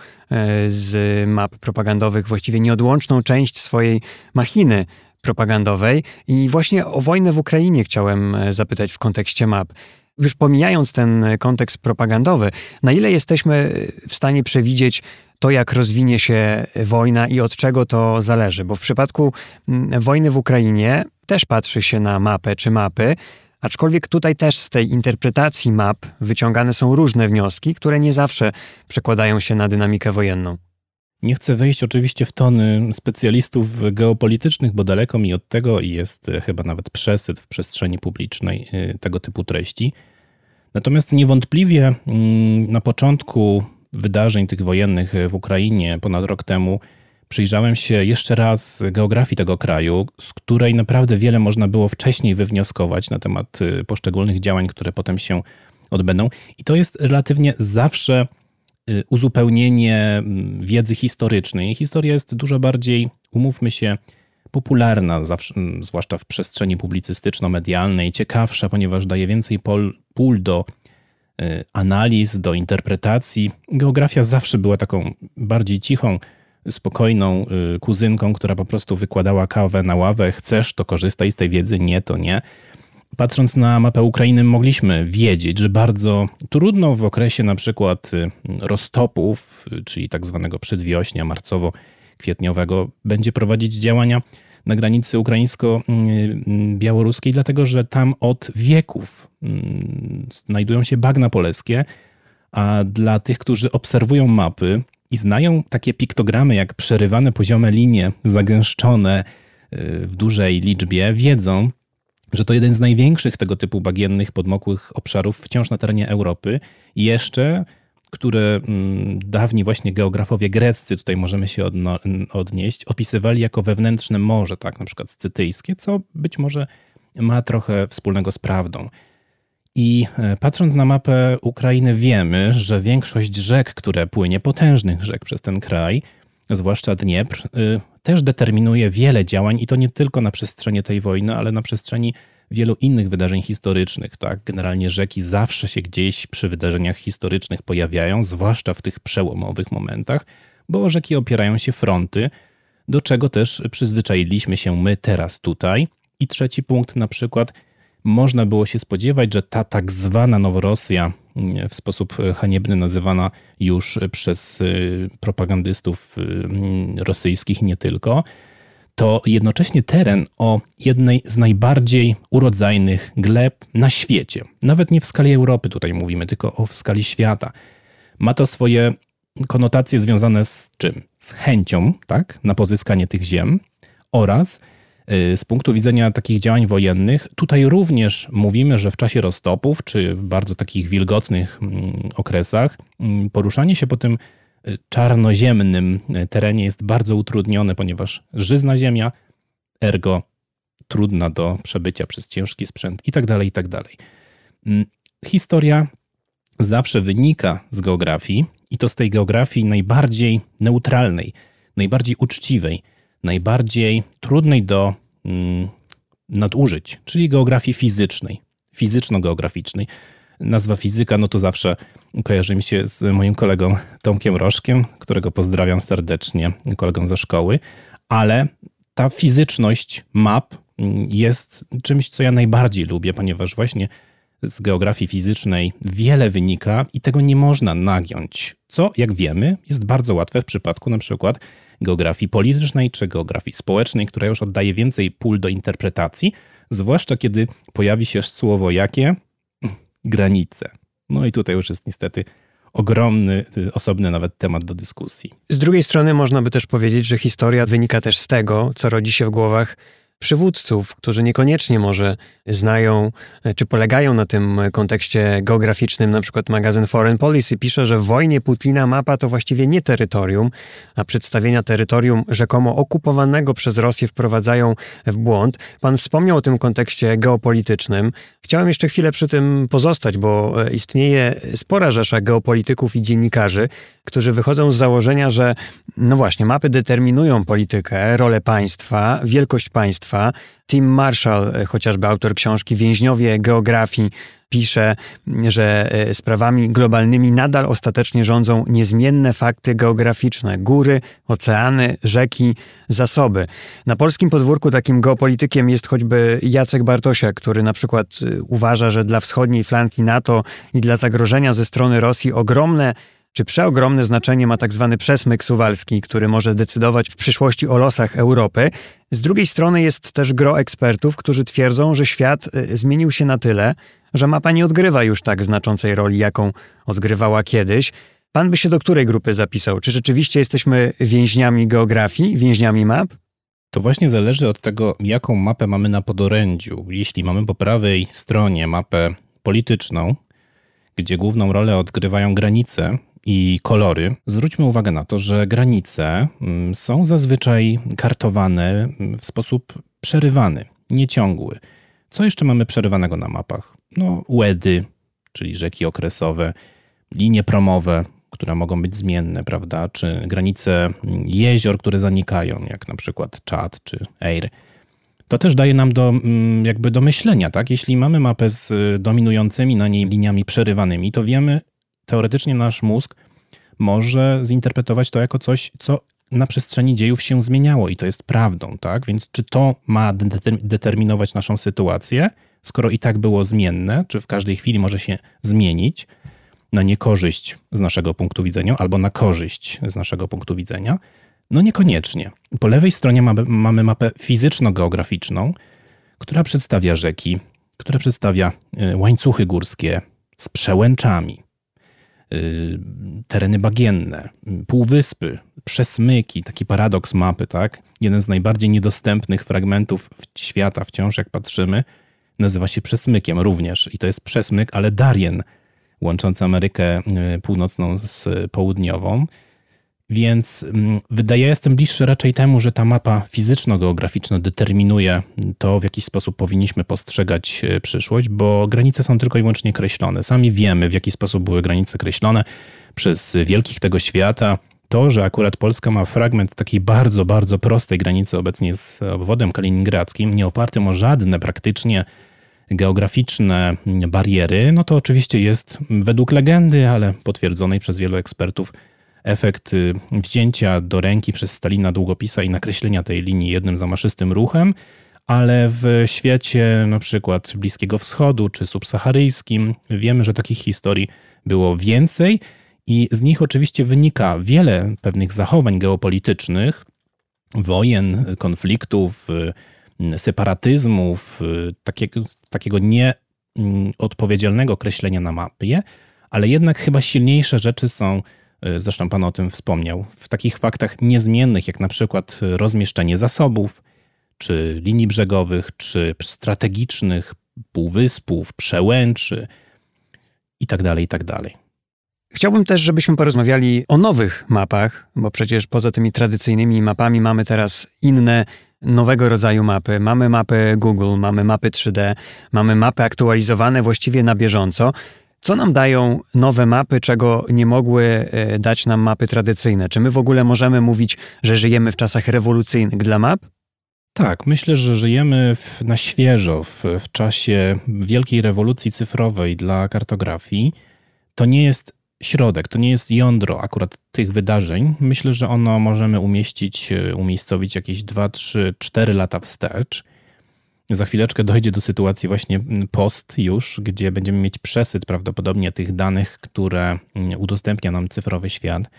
z map propagandowych właściwie nieodłączną część swojej machiny propagandowej. I właśnie o wojnę w Ukrainie chciałem e, zapytać w kontekście map. Już pomijając ten kontekst propagandowy, na ile jesteśmy w stanie przewidzieć to, jak rozwinie się wojna i od czego to zależy? Bo w przypadku mm, wojny w Ukrainie też patrzy się na mapę czy mapy, Aczkolwiek tutaj też z tej interpretacji map wyciągane są różne wnioski, które nie zawsze przekładają się na dynamikę wojenną. Nie chcę wejść oczywiście w tony specjalistów geopolitycznych, bo daleko mi od tego i jest e, chyba nawet przesyt w przestrzeni publicznej e, tego typu treści. Natomiast niewątpliwie mm, na początku wydarzeń tych wojennych w Ukrainie ponad rok temu przyjrzałem się jeszcze raz geografii tego kraju, z której naprawdę wiele można było wcześniej wywnioskować na temat e, poszczególnych działań, które potem się odbędą. I to jest relatywnie zawsze uzupełnienie mm, wiedzy historycznej. Historia jest dużo bardziej, umówmy się, popularna, zawsze, mm, zwłaszcza w przestrzeni publicystyczno-medialnej, ciekawsza, ponieważ daje więcej pol, pól do y, analiz, do interpretacji. Geografia zawsze była taką bardziej cichą, spokojną y, kuzynką, która po prostu wykładała kawę na ławę. Chcesz, to korzystaj z tej wiedzy, nie, to nie. Patrząc na mapę Ukrainy, mogliśmy wiedzieć, że bardzo trudno w okresie na przykład y, roztopów, y, czyli tak zwanego przedwiośnia marcowo-kwietniowego, będzie prowadzić działania na granicy ukraińsko-białoruskiej, dlatego że tam od wieków mm, znajdują się bagna polskie, a dla tych, którzy obserwują mapy i znają takie piktogramy jak przerywane poziome linie, zagęszczone y, w dużej liczbie, wiedzą, że to jeden z największych tego typu bagiennych, podmokłych obszarów wciąż na terenie Europy. Jeszcze, które mm, dawni właśnie geografowie greccy, tutaj możemy się odnieść, opisywali jako wewnętrzne morze, tak, na przykład scytyjskie, co być może ma trochę wspólnego z prawdą. I e, patrząc na mapę Ukrainy, wiemy, że większość rzek, które płynie, potężnych rzek przez ten kraj, zwłaszcza Dniepr, y, też determinuje wiele działań i to nie tylko na przestrzeni tej wojny, ale na przestrzeni wielu innych wydarzeń historycznych. Tak? Generalnie rzeki zawsze się gdzieś przy wydarzeniach historycznych pojawiają, zwłaszcza w tych przełomowych momentach, bo rzeki opierają się fronty, do czego też przyzwyczailiśmy się my teraz tutaj. I trzeci punkt, na przykład, można było się spodziewać, że ta tak zwana Noworosja, w sposób haniebny nazywana już przez y, propagandystów y, rosyjskich i nie tylko, to jednocześnie teren o jednej z najbardziej urodzajnych gleb na świecie. Nawet nie w skali Europy tutaj mówimy, tylko o w skali świata. Ma to swoje konotacje związane z czym? Z chęcią tak, na pozyskanie tych ziem oraz z punktu widzenia takich działań wojennych, tutaj również mówimy, że w czasie roztopów, czy w bardzo takich wilgotnych mm, okresach, mm, poruszanie się po tym y, czarnoziemnym y, terenie jest bardzo utrudnione, ponieważ żyzna ziemia, ergo trudna do przebycia przez ciężki sprzęt itd. Tak itd. Tak mm, historia zawsze wynika z geografii i to z tej geografii najbardziej neutralnej, najbardziej uczciwej, najbardziej trudnej do mm, nadużyć, czyli geografii fizycznej, fizyczno-geograficznej. Nazwa fizyka, no to zawsze kojarzy mi się z moim kolegą Tomkiem Rożkiem, którego pozdrawiam serdecznie, kolegą ze szkoły, ale ta fizyczność map mm, jest czymś, co ja najbardziej lubię, ponieważ właśnie z geografii fizycznej wiele wynika i tego nie można nagiąć, co, jak wiemy, jest bardzo łatwe w przypadku na przykład geografii politycznej czy geografii społecznej, która już oddaje więcej pól do interpretacji, zwłaszcza kiedy pojawi się słowo jakie? Granice. No i tutaj już jest niestety ogromny, y, osobny nawet temat do dyskusji. Z drugiej strony można by też powiedzieć, że historia wynika też z tego, co rodzi się w głowach przywódców, którzy niekoniecznie może znają e, czy polegają na tym kontekście geograficznym. Na przykład magazyn Foreign Policy pisze, że w wojnie Putina mapa to właściwie nie terytorium, a przedstawienia terytorium rzekomo okupowanego przez Rosję wprowadzają w błąd. Pan wspomniał o tym kontekście geopolitycznym. Chciałem jeszcze chwilę przy tym pozostać, bo e, istnieje spora rzesza geopolityków i dziennikarzy, którzy wychodzą z założenia, że no właśnie, mapy determinują politykę, rolę państwa, wielkość państwa. Tim Marshall, e, chociażby autor książki Więźniowie geografii, pisze, że e, sprawami globalnymi nadal ostatecznie rządzą niezmienne fakty geograficzne góry, oceany, rzeki, zasoby. Na polskim podwórku takim geopolitykiem jest choćby Jacek Bartosiak, który na przykład e, uważa, że dla wschodniej flanki NATO i dla zagrożenia ze strony Rosji ogromne czy przeogromne znaczenie ma tak zwany przesmyk suwalski, który może decydować w przyszłości o losach Europy. Z drugiej strony jest też gro ekspertów, którzy twierdzą, że świat y, zmienił się na tyle, że mapa nie odgrywa już tak znaczącej roli, jaką odgrywała kiedyś. Pan by się do której grupy zapisał? Czy rzeczywiście jesteśmy więźniami geografii, więźniami map? To właśnie zależy od tego, jaką mapę mamy na podorędziu. Jeśli mamy po prawej stronie mapę polityczną, gdzie główną rolę odgrywają granice, i kolory, zwróćmy uwagę na to, że granice mm, są zazwyczaj kartowane mm, w sposób przerywany, nieciągły. Co jeszcze mamy przerywanego na mapach? No, łedy, czyli rzeki okresowe, linie promowe, które mogą być zmienne, prawda? Czy granice mm, jezior, które zanikają, jak na przykład Czad czy Eir. To też daje nam do, jakby do myślenia, tak? Jeśli mamy mapę z y, dominującymi na niej liniami przerywanymi, to wiemy, teoretycznie nasz mózg może zinterpretować to jako coś, co na przestrzeni dziejów się zmieniało i to jest prawdą, tak? Więc czy to ma determinować naszą sytuację, skoro i tak było zmienne, czy w każdej chwili może się zmienić na niekorzyść z naszego punktu widzenia albo na korzyść z naszego punktu widzenia? No niekoniecznie. Po lewej stronie mamy, mapę fizyczno-geograficzną, która przedstawia rzeki, która przedstawia y, łańcuchy górskie z przełęczami, tereny bagienne, półwyspy, przesmyki, taki paradoks mapy, tak? Jeden z najbardziej niedostępnych fragmentów świata wciąż, jak patrzymy, nazywa się przesmykiem również. I to jest przesmyk, ale Darien, łączący Amerykę y, Północną z Południową. Więc mm, wydaje, jestem bliższy raczej temu, że ta mapa fizyczno-geograficzna determinuje to, w jaki sposób powinniśmy postrzegać e, przyszłość, bo granice są tylko i wyłącznie kreślone. Sami wiemy, w jaki sposób były granice kreślone przez wielkich tego świata. To, że akurat Polska ma fragment takiej bardzo, bardzo prostej granicy obecnie z obwodem kaliningradzkim, nie opartym o żadne praktycznie geograficzne bariery, no to oczywiście jest według legendy, ale potwierdzonej przez wielu ekspertów, efekt y, wzięcia do ręki przez Stalina długopisa i nakreślenia tej linii jednym zamaszystym ruchem, ale w świecie na przykład Bliskiego Wschodu czy subsaharyjskim wiemy, że takich historii było więcej i z nich oczywiście wynika wiele pewnych zachowań geopolitycznych, wojen, konfliktów, y, separatyzmów, y, takiego, takiego nieodpowiedzialnego kreślenia na mapie, ale jednak chyba silniejsze rzeczy są zresztą Pan o tym wspomniał, w takich faktach niezmiennych, jak na przykład rozmieszczenie zasobów, czy linii brzegowych, czy strategicznych półwyspów, przełęczy itd., tak itd. Tak Chciałbym też, żebyśmy porozmawiali o nowych mapach, bo przecież poza tymi tradycyjnymi mapami mamy teraz inne nowego rodzaju mapy. Mamy mapy Google, mamy mapy 3D, mamy mapy aktualizowane właściwie na bieżąco. Co nam dają nowe mapy, czego nie mogły e, dać nam mapy tradycyjne? Czy my w ogóle możemy mówić, że żyjemy w czasach rewolucyjnych dla map? Tak, myślę, że żyjemy w, na świeżo, w, w czasie wielkiej rewolucji cyfrowej dla kartografii. To nie jest środek, to nie jest jądro akurat tych wydarzeń. Myślę, że ono możemy umieścić, e, umiejscowić jakieś 2, 3, 4 lata wstecz. Za chwileczkę dojdzie do sytuacji właśnie post już, gdzie będziemy mieć przesyt prawdopodobnie tych danych, które mm, udostępnia nam cyfrowy świat.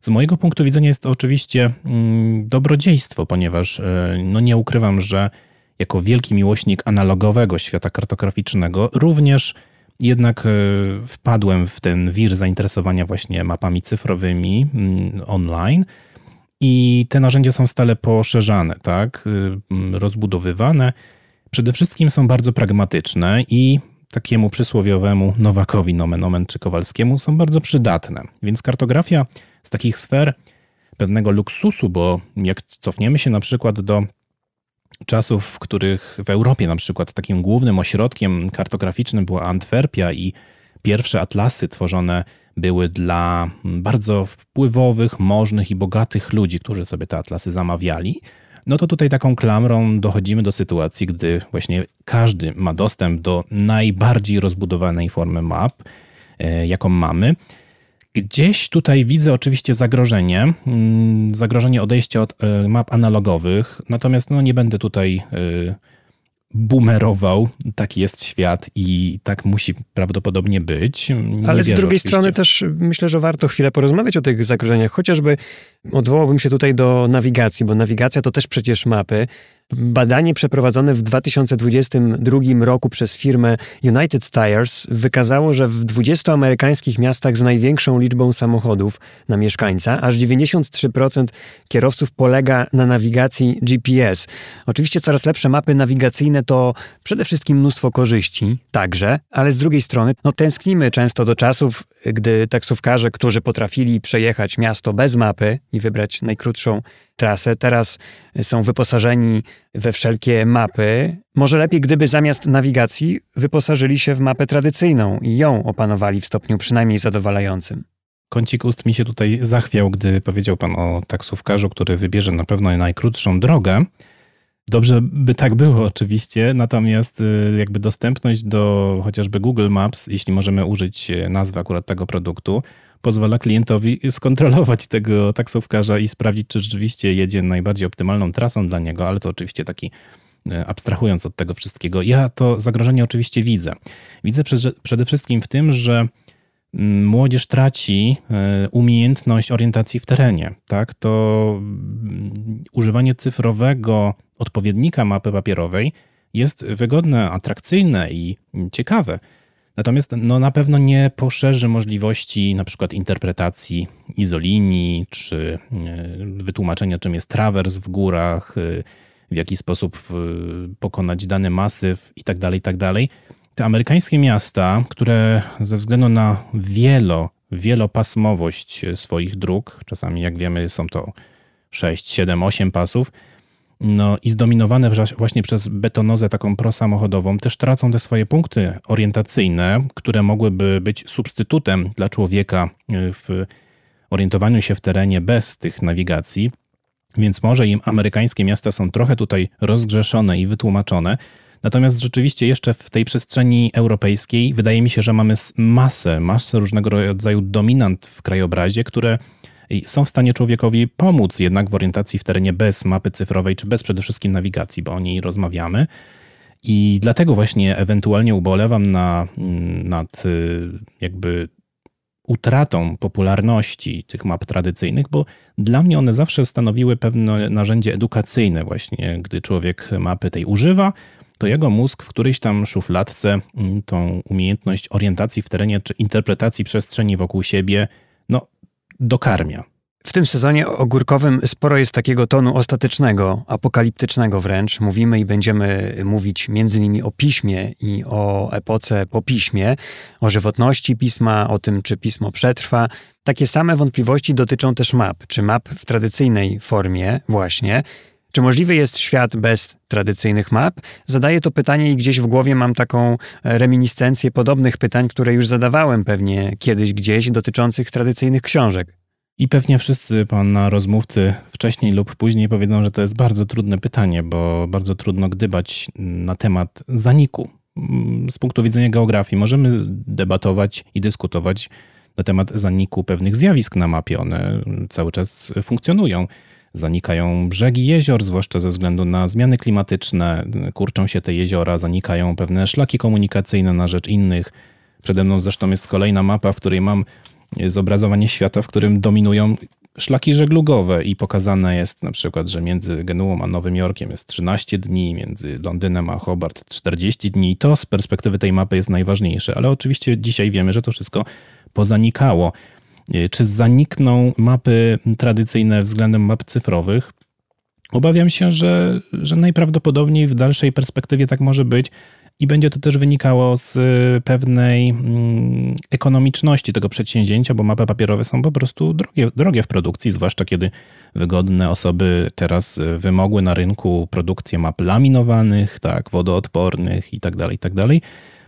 Z mojego punktu widzenia jest to oczywiście mm, dobrodziejstwo, ponieważ e, no nie ukrywam, że jako wielki miłośnik analogowego świata kartograficznego również jednak e, wpadłem w ten wir zainteresowania właśnie mapami cyfrowymi mm, online i te narzędzia są stale poszerzane, tak, y, rozbudowywane. Przede wszystkim są bardzo pragmatyczne i takiemu przysłowiowemu Nowakowi nomen omen czy Kowalskiemu są bardzo przydatne. Więc kartografia z takich sfer pewnego luksusu, bo jak cofniemy się na przykład do czasów, w których w Europie na przykład takim głównym ośrodkiem kartograficznym była Antwerpia i pierwsze atlasy tworzone były dla bardzo wpływowych, możnych i bogatych ludzi, którzy sobie te atlasy zamawiali, no to tutaj taką klamrą dochodzimy do sytuacji, gdy właśnie każdy ma dostęp do najbardziej rozbudowanej formy map, e, jaką mamy. Gdzieś tutaj widzę oczywiście zagrożenie, mm, zagrożenie odejścia od e, map analogowych, natomiast no nie będę tutaj bumerował. Tak jest świat i tak musi prawdopodobnie być. Nie Ale z drugiej oczywiście. strony też myślę, że warto chwilę porozmawiać o tych zagrożeniach. Chociażby odwołałbym się tutaj do nawigacji, bo nawigacja to też przecież mapy. Badanie przeprowadzone w 2022 roku przez firmę United Tires wykazało, że w 20 amerykańskich miastach z największą liczbą samochodów na mieszkańca aż 93% kierowców polega na nawigacji GPS. Oczywiście coraz lepsze mapy nawigacyjne to przede wszystkim mnóstwo korzyści, także, ale z drugiej strony no, tęsknimy często do czasów, gdy taksówkarze, którzy potrafili przejechać miasto bez mapy i wybrać najkrótszą trasę, teraz są wyposażeni we wszelkie mapy. Może lepiej, gdyby zamiast nawigacji wyposażyli się w mapę tradycyjną i ją opanowali w stopniu przynajmniej zadowalającym. Kącik ust mi się tutaj zachwiał, gdy powiedział pan o taksówkarzu, który wybierze na pewno najkrótszą drogę. Dobrze by tak było oczywiście, natomiast y, jakby dostępność do chociażby Google Maps, jeśli możemy użyć y, nazwy akurat tego produktu, pozwala klientowi skontrolować tego taksówkarza i sprawdzić, czy rzeczywiście jedzie najbardziej optymalną trasą dla niego, ale to oczywiście taki y, abstrahując od tego wszystkiego. Ja to zagrożenie oczywiście widzę. Widzę przede wszystkim w tym, że mm, młodzież traci umiejętność orientacji w terenie. Tak? To mm, używanie cyfrowego odpowiednika mapy papierowej jest wygodne, atrakcyjne i ciekawe. Natomiast no, na pewno nie poszerzy możliwości na przykład interpretacji izolinii, czy e, wytłumaczenia, czym jest trawers w górach, e, w jaki sposób pokonać dany masyw itd., tak itd. Tak Te amerykańskie miasta, które ze względu na wielo, wielopasmowość swoich dróg, czasami jak wiemy są to 6, 7, 8 pasów, no i zdominowane właśnie przez betonozę taką prosamochodową, też tracą te swoje punkty orientacyjne, które mogłyby być substytutem dla człowieka y, w orientowaniu się w terenie bez tych nawigacji. Więc może im amerykańskie miasta są trochę tutaj rozgrzeszone i wytłumaczone. Natomiast rzeczywiście jeszcze w tej przestrzeni europejskiej wydaje mi się, że mamy masę, masę różnego rodzaju dominant w krajobrazie, które są w stanie człowiekowi pomóc jednak w orientacji w terenie bez mapy cyfrowej, czy bez przede wszystkim nawigacji, bo o niej rozmawiamy. I dlatego właśnie ewentualnie ubolewam na, nad y, jakby utratą popularności tych map tradycyjnych, bo dla mnie one zawsze stanowiły pewne narzędzie edukacyjne, właśnie gdy człowiek mapy tej używa, to jego mózg w którejś tam szufladce mm, tą umiejętność orientacji w terenie czy interpretacji przestrzeni wokół siebie no, dokarmia. W tym sezonie ogórkowym sporo jest takiego tonu ostatecznego, apokaliptycznego wręcz. Mówimy i będziemy mówić między innymi o piśmie i o epoce po piśmie, o żywotności pisma, o tym, czy pismo przetrwa. Takie same wątpliwości dotyczą też map, czy map w tradycyjnej formie właśnie. Czy możliwy jest świat bez tradycyjnych map? Zadaję to pytanie i gdzieś w głowie mam taką reminiscencję podobnych pytań, które już zadawałem pewnie kiedyś gdzieś dotyczących tradycyjnych książek. I pewnie wszyscy pana rozmówcy wcześniej lub później powiedzą, że to jest bardzo trudne pytanie, bo bardzo trudno gdybać na temat zaniku. Z punktu widzenia geografii możemy debatować i dyskutować na temat zaniku pewnych zjawisk na mapie. One cały czas funkcjonują. Zanikają brzegi jezior, zwłaszcza ze względu na zmiany klimatyczne, kurczą się te jeziora, zanikają pewne szlaki komunikacyjne na rzecz innych. Przede mną zresztą jest kolejna mapa, w której mam zobrazowanie świata, w którym dominują szlaki żeglugowe i pokazane jest na przykład, że między Genuą a Nowym Jorkiem jest 13 dni, między Londynem a Hobart 40 dni. To z perspektywy tej mapy jest najważniejsze, ale oczywiście dzisiaj wiemy, że to wszystko pozanikało. Czy zanikną mapy tradycyjne względem map cyfrowych? Obawiam się, że, że najprawdopodobniej w dalszej perspektywie tak może być i będzie to też wynikało z pewnej mm, ekonomiczności tego przedsięwzięcia, bo mapy papierowe są po prostu drogie, drogie w produkcji, zwłaszcza kiedy wygodne osoby teraz wymogły na rynku produkcję map laminowanych, tak, wodoodpornych itd., tak itd. Tak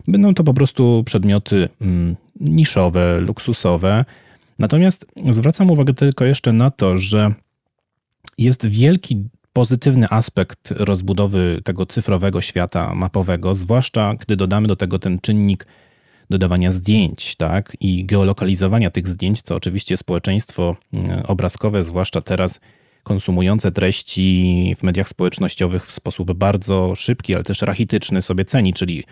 Będą to po prostu przedmioty mm, niszowe, luksusowe. Natomiast zwracam uwagę tylko jeszcze na to, że jest wielki pozytywny aspekt rozbudowy tego cyfrowego świata mapowego, zwłaszcza gdy dodamy do tego ten czynnik dodawania zdjęć, tak, i geolokalizowania tych zdjęć, co oczywiście społeczeństwo mm, obrazkowe, zwłaszcza teraz konsumujące treści w mediach społecznościowych w sposób bardzo szybki, ale też rachityczny sobie ceni, czyli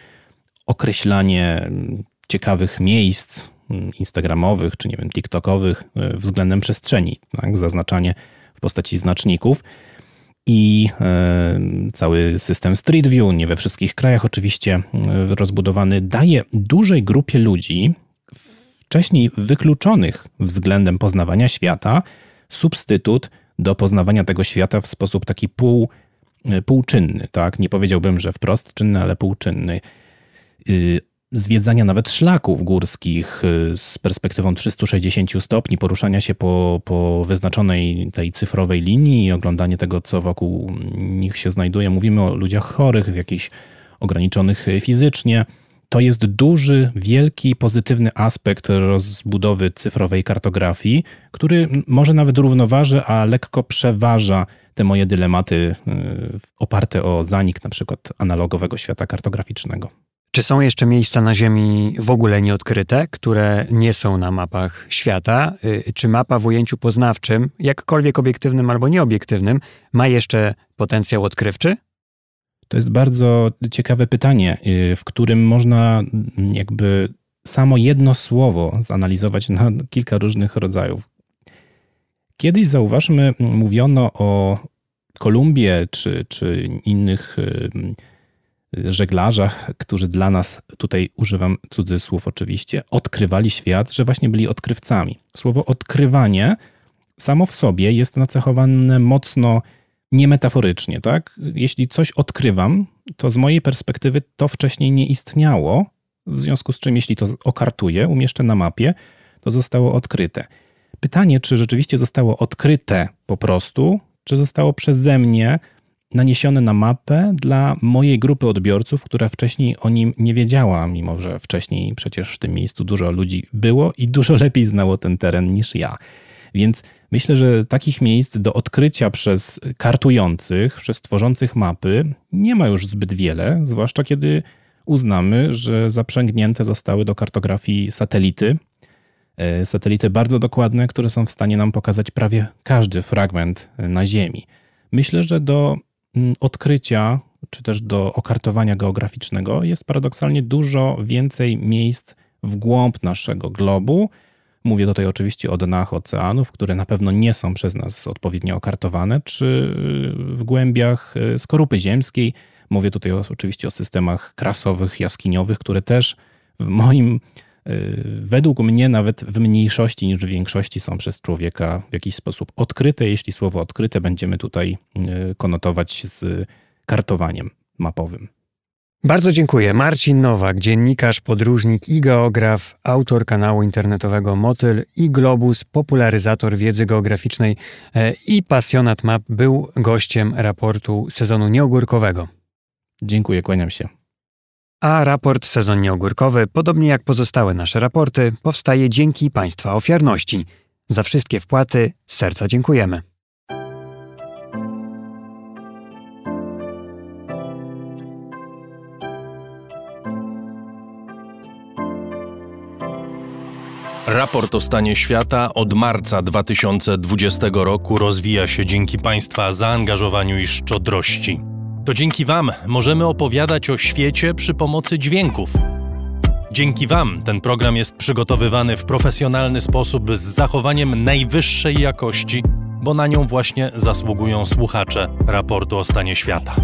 określanie mm, ciekawych miejsc instagramowych czy nie wiem, tiktokowych y, względem przestrzeni, tak, zaznaczanie w postaci znaczników i e, cały system Street View, nie we wszystkich krajach oczywiście e, rozbudowany, daje dużej grupie ludzi, wcześniej wykluczonych względem poznawania świata, substytut do poznawania tego świata w sposób taki pół, e, półczynny. Tak? Nie powiedziałbym, że wprost czynny, ale półczynny. Y, zwiedzania nawet szlaków górskich y, z perspektywą 360 stopni, poruszania się po, po wyznaczonej tej cyfrowej linii i oglądanie tego, co wokół nich się znajduje. Mówimy o ludziach chorych, w jakichś ograniczonych fizycznie. To jest duży, wielki, pozytywny aspekt rozbudowy cyfrowej kartografii, który może nawet równoważy, a lekko przeważa te moje dylematy y, oparte o zanik na przykład analogowego świata kartograficznego. Czy są jeszcze miejsca na Ziemi w ogóle nieodkryte, które nie są na mapach świata? Y, czy mapa w ujęciu poznawczym, jakkolwiek obiektywnym albo nieobiektywnym, ma jeszcze potencjał odkrywczy? To jest bardzo ciekawe pytanie, y, w którym można jakby samo jedno słowo zanalizować na kilka różnych rodzajów. Kiedyś zauważmy, mówiono o Kolumbie czy, czy innych żeglarzach, którzy dla nas, tutaj używam cudzysłów oczywiście, odkrywali świat, że właśnie byli odkrywcami. Słowo odkrywanie samo w sobie jest nacechowane mocno niemetaforycznie, tak? Jeśli coś odkrywam, to z mojej perspektywy to wcześniej nie istniało, w związku z czym jeśli to okartuję, umieszczę na mapie, to zostało odkryte. Pytanie, czy rzeczywiście zostało odkryte po prostu, czy zostało przeze mnie naniesione na mapę dla mojej grupy odbiorców, która wcześniej o nim nie wiedziała, mimo że wcześniej przecież w tym miejscu dużo ludzi było i dużo lepiej znało ten teren niż ja. Więc myślę, że takich miejsc do odkrycia przez kartujących, przez tworzących mapy nie ma już zbyt wiele, zwłaszcza kiedy uznamy, że zaprzęgnięte zostały do kartografii satelity. E, satelity bardzo dokładne, które są w stanie nam pokazać prawie każdy fragment na Ziemi. Myślę, że do odkrycia, czy też do okartowania geograficznego jest paradoksalnie dużo więcej miejsc w głąb naszego globu. Mówię tutaj oczywiście o dnach oceanów, które na pewno nie są przez nas odpowiednio okartowane, czy w głębiach y, skorupy ziemskiej. Mówię tutaj oczywiście o systemach krasowych, jaskiniowych, które też w moim Y, według mnie nawet w mniejszości niż w większości są przez człowieka w jakiś sposób odkryte. Jeśli słowo odkryte będziemy tutaj y, konotować z kartowaniem mapowym. Bardzo dziękuję. Marcin Nowak, dziennikarz, podróżnik i geograf, autor kanału internetowego Motyl i Globus, popularyzator wiedzy geograficznej e, i pasjonat map, był gościem raportu sezonu nieogórkowego. Dziękuję, kłaniam się. A raport sezonnie ogórkowy, podobnie jak pozostałe nasze raporty, powstaje dzięki Państwa ofiarności. Za wszystkie wpłaty z serca dziękujemy. Raport o stanie świata od marca 2020 roku rozwija się dzięki Państwa zaangażowaniu i szczodrości. To dzięki Wam możemy opowiadać o świecie przy pomocy dźwięków. Dzięki Wam ten program jest przygotowywany w profesjonalny sposób z zachowaniem najwyższej jakości, bo na nią właśnie zasługują słuchacze raportu o stanie świata.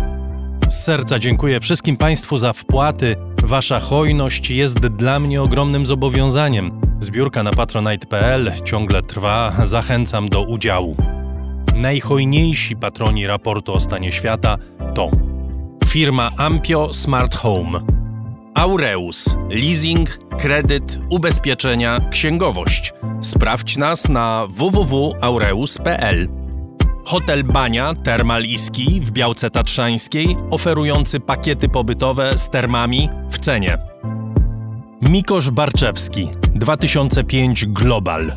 Z serca dziękuję wszystkim Państwu za wpłaty. Wasza hojność jest dla mnie ogromnym zobowiązaniem Zbiórka na patronite.pl ciągle trwa, zachęcam do udziału. Najhojniejsi patroni raportu o stanie świata to firma Ampio Smart Home, Aureus, leasing, kredyt, ubezpieczenia, księgowość. Sprawdź nas na www.aureus.pl. Hotel Bania Termal w Białce Tatrzańskiej, oferujący pakiety pobytowe z termami w cenie. Mikosz Barczewski 2005 Global.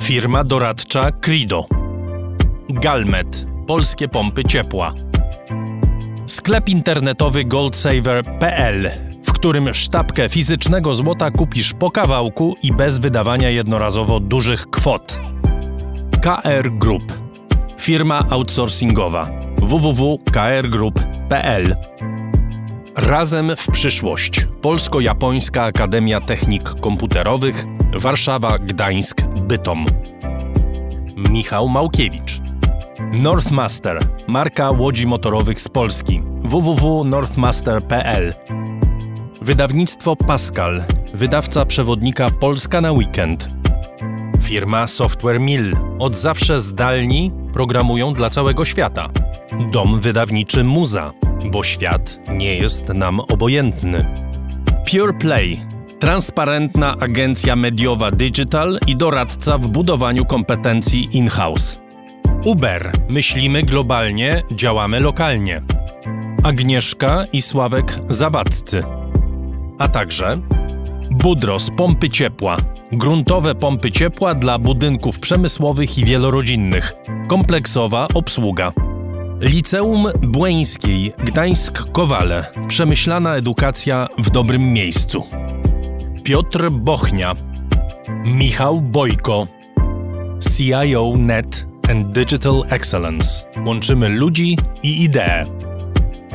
Firma doradcza Crido. Galmet Polskie pompy ciepła. Sklep internetowy goldsaver.pl, w którym sztabkę fizycznego złota kupisz po kawałku i bez wydawania jednorazowo dużych kwot. KR Group. Firma outsourcingowa www.krgroup.pl Razem w przyszłość. Polsko-Japońska Akademia Technik Komputerowych Warszawa, Gdańsk, Bytom. Michał Małkiewicz. Northmaster, marka łodzi motorowych z Polski. www.northmaster.pl Wydawnictwo Pascal, wydawca przewodnika Polska na weekend. Firma Software Mill, od zawsze zdalni programują dla całego świata. Dom wydawniczy Muza, bo świat nie jest nam obojętny. Pure Play, transparentna agencja mediowa digital i doradca w budowaniu kompetencji in-house. Uber. Myślimy globalnie, działamy lokalnie. Agnieszka i Sławek Zawadzcy. A także Budros Pompy Ciepła. Gruntowe pompy ciepła dla budynków przemysłowych i wielorodzinnych. Kompleksowa obsługa. Liceum Błeńskiej Gdańsk-Kowale. Przemyślana edukacja w dobrym miejscu. Piotr Bochnia. Michał Bojko. CIO Net and Digital Excellence. Łączymy ludzi i idee.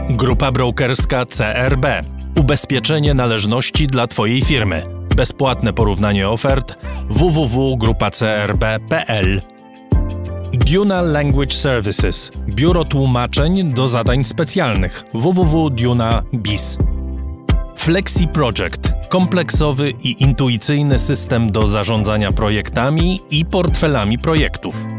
Grupa brokerska CRB. Ubezpieczenie należności dla Twojej firmy. Bezpłatne porównanie ofert www.grupacrb.pl Duna Language Services. Biuro tłumaczeń do zadań specjalnych www.duna.biz Flexi Project. Kompleksowy i intuicyjny system do zarządzania projektami i portfelami projektów.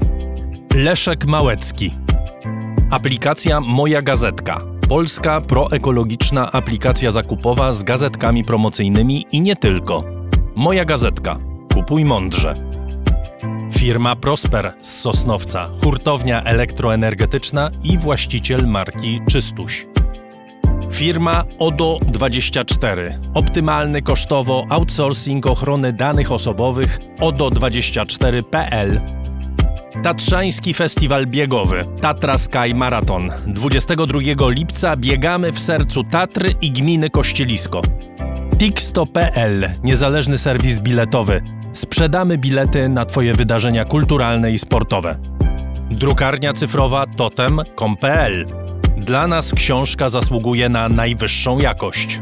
Leszek Małecki. Aplikacja Moja Gazetka. Polska proekologiczna aplikacja zakupowa z gazetkami promocyjnymi i nie tylko. Moja Gazetka. Kupuj mądrze. Firma Prosper z Sosnowca, hurtownia elektroenergetyczna i właściciel marki Czystuś. Firma ODO24. Optymalny kosztowo outsourcing ochrony danych osobowych ODO24.pl Tatrzański Festiwal Biegowy Tatra Sky Marathon 22 lipca biegamy w sercu Tatry i gminy Kościelisko. Tixto.pl Niezależny serwis biletowy. Sprzedamy bilety na Twoje wydarzenia kulturalne i sportowe. Drukarnia cyfrowa totem.com.pl Dla nas książka zasługuje na najwyższą jakość.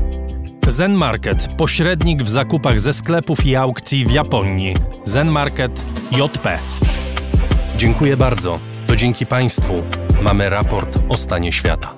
Zen Market, pośrednik w zakupach ze sklepów i aukcji w Japonii. Zen Market JP. Dziękuję bardzo. To dzięki Państwu mamy raport o stanie świata.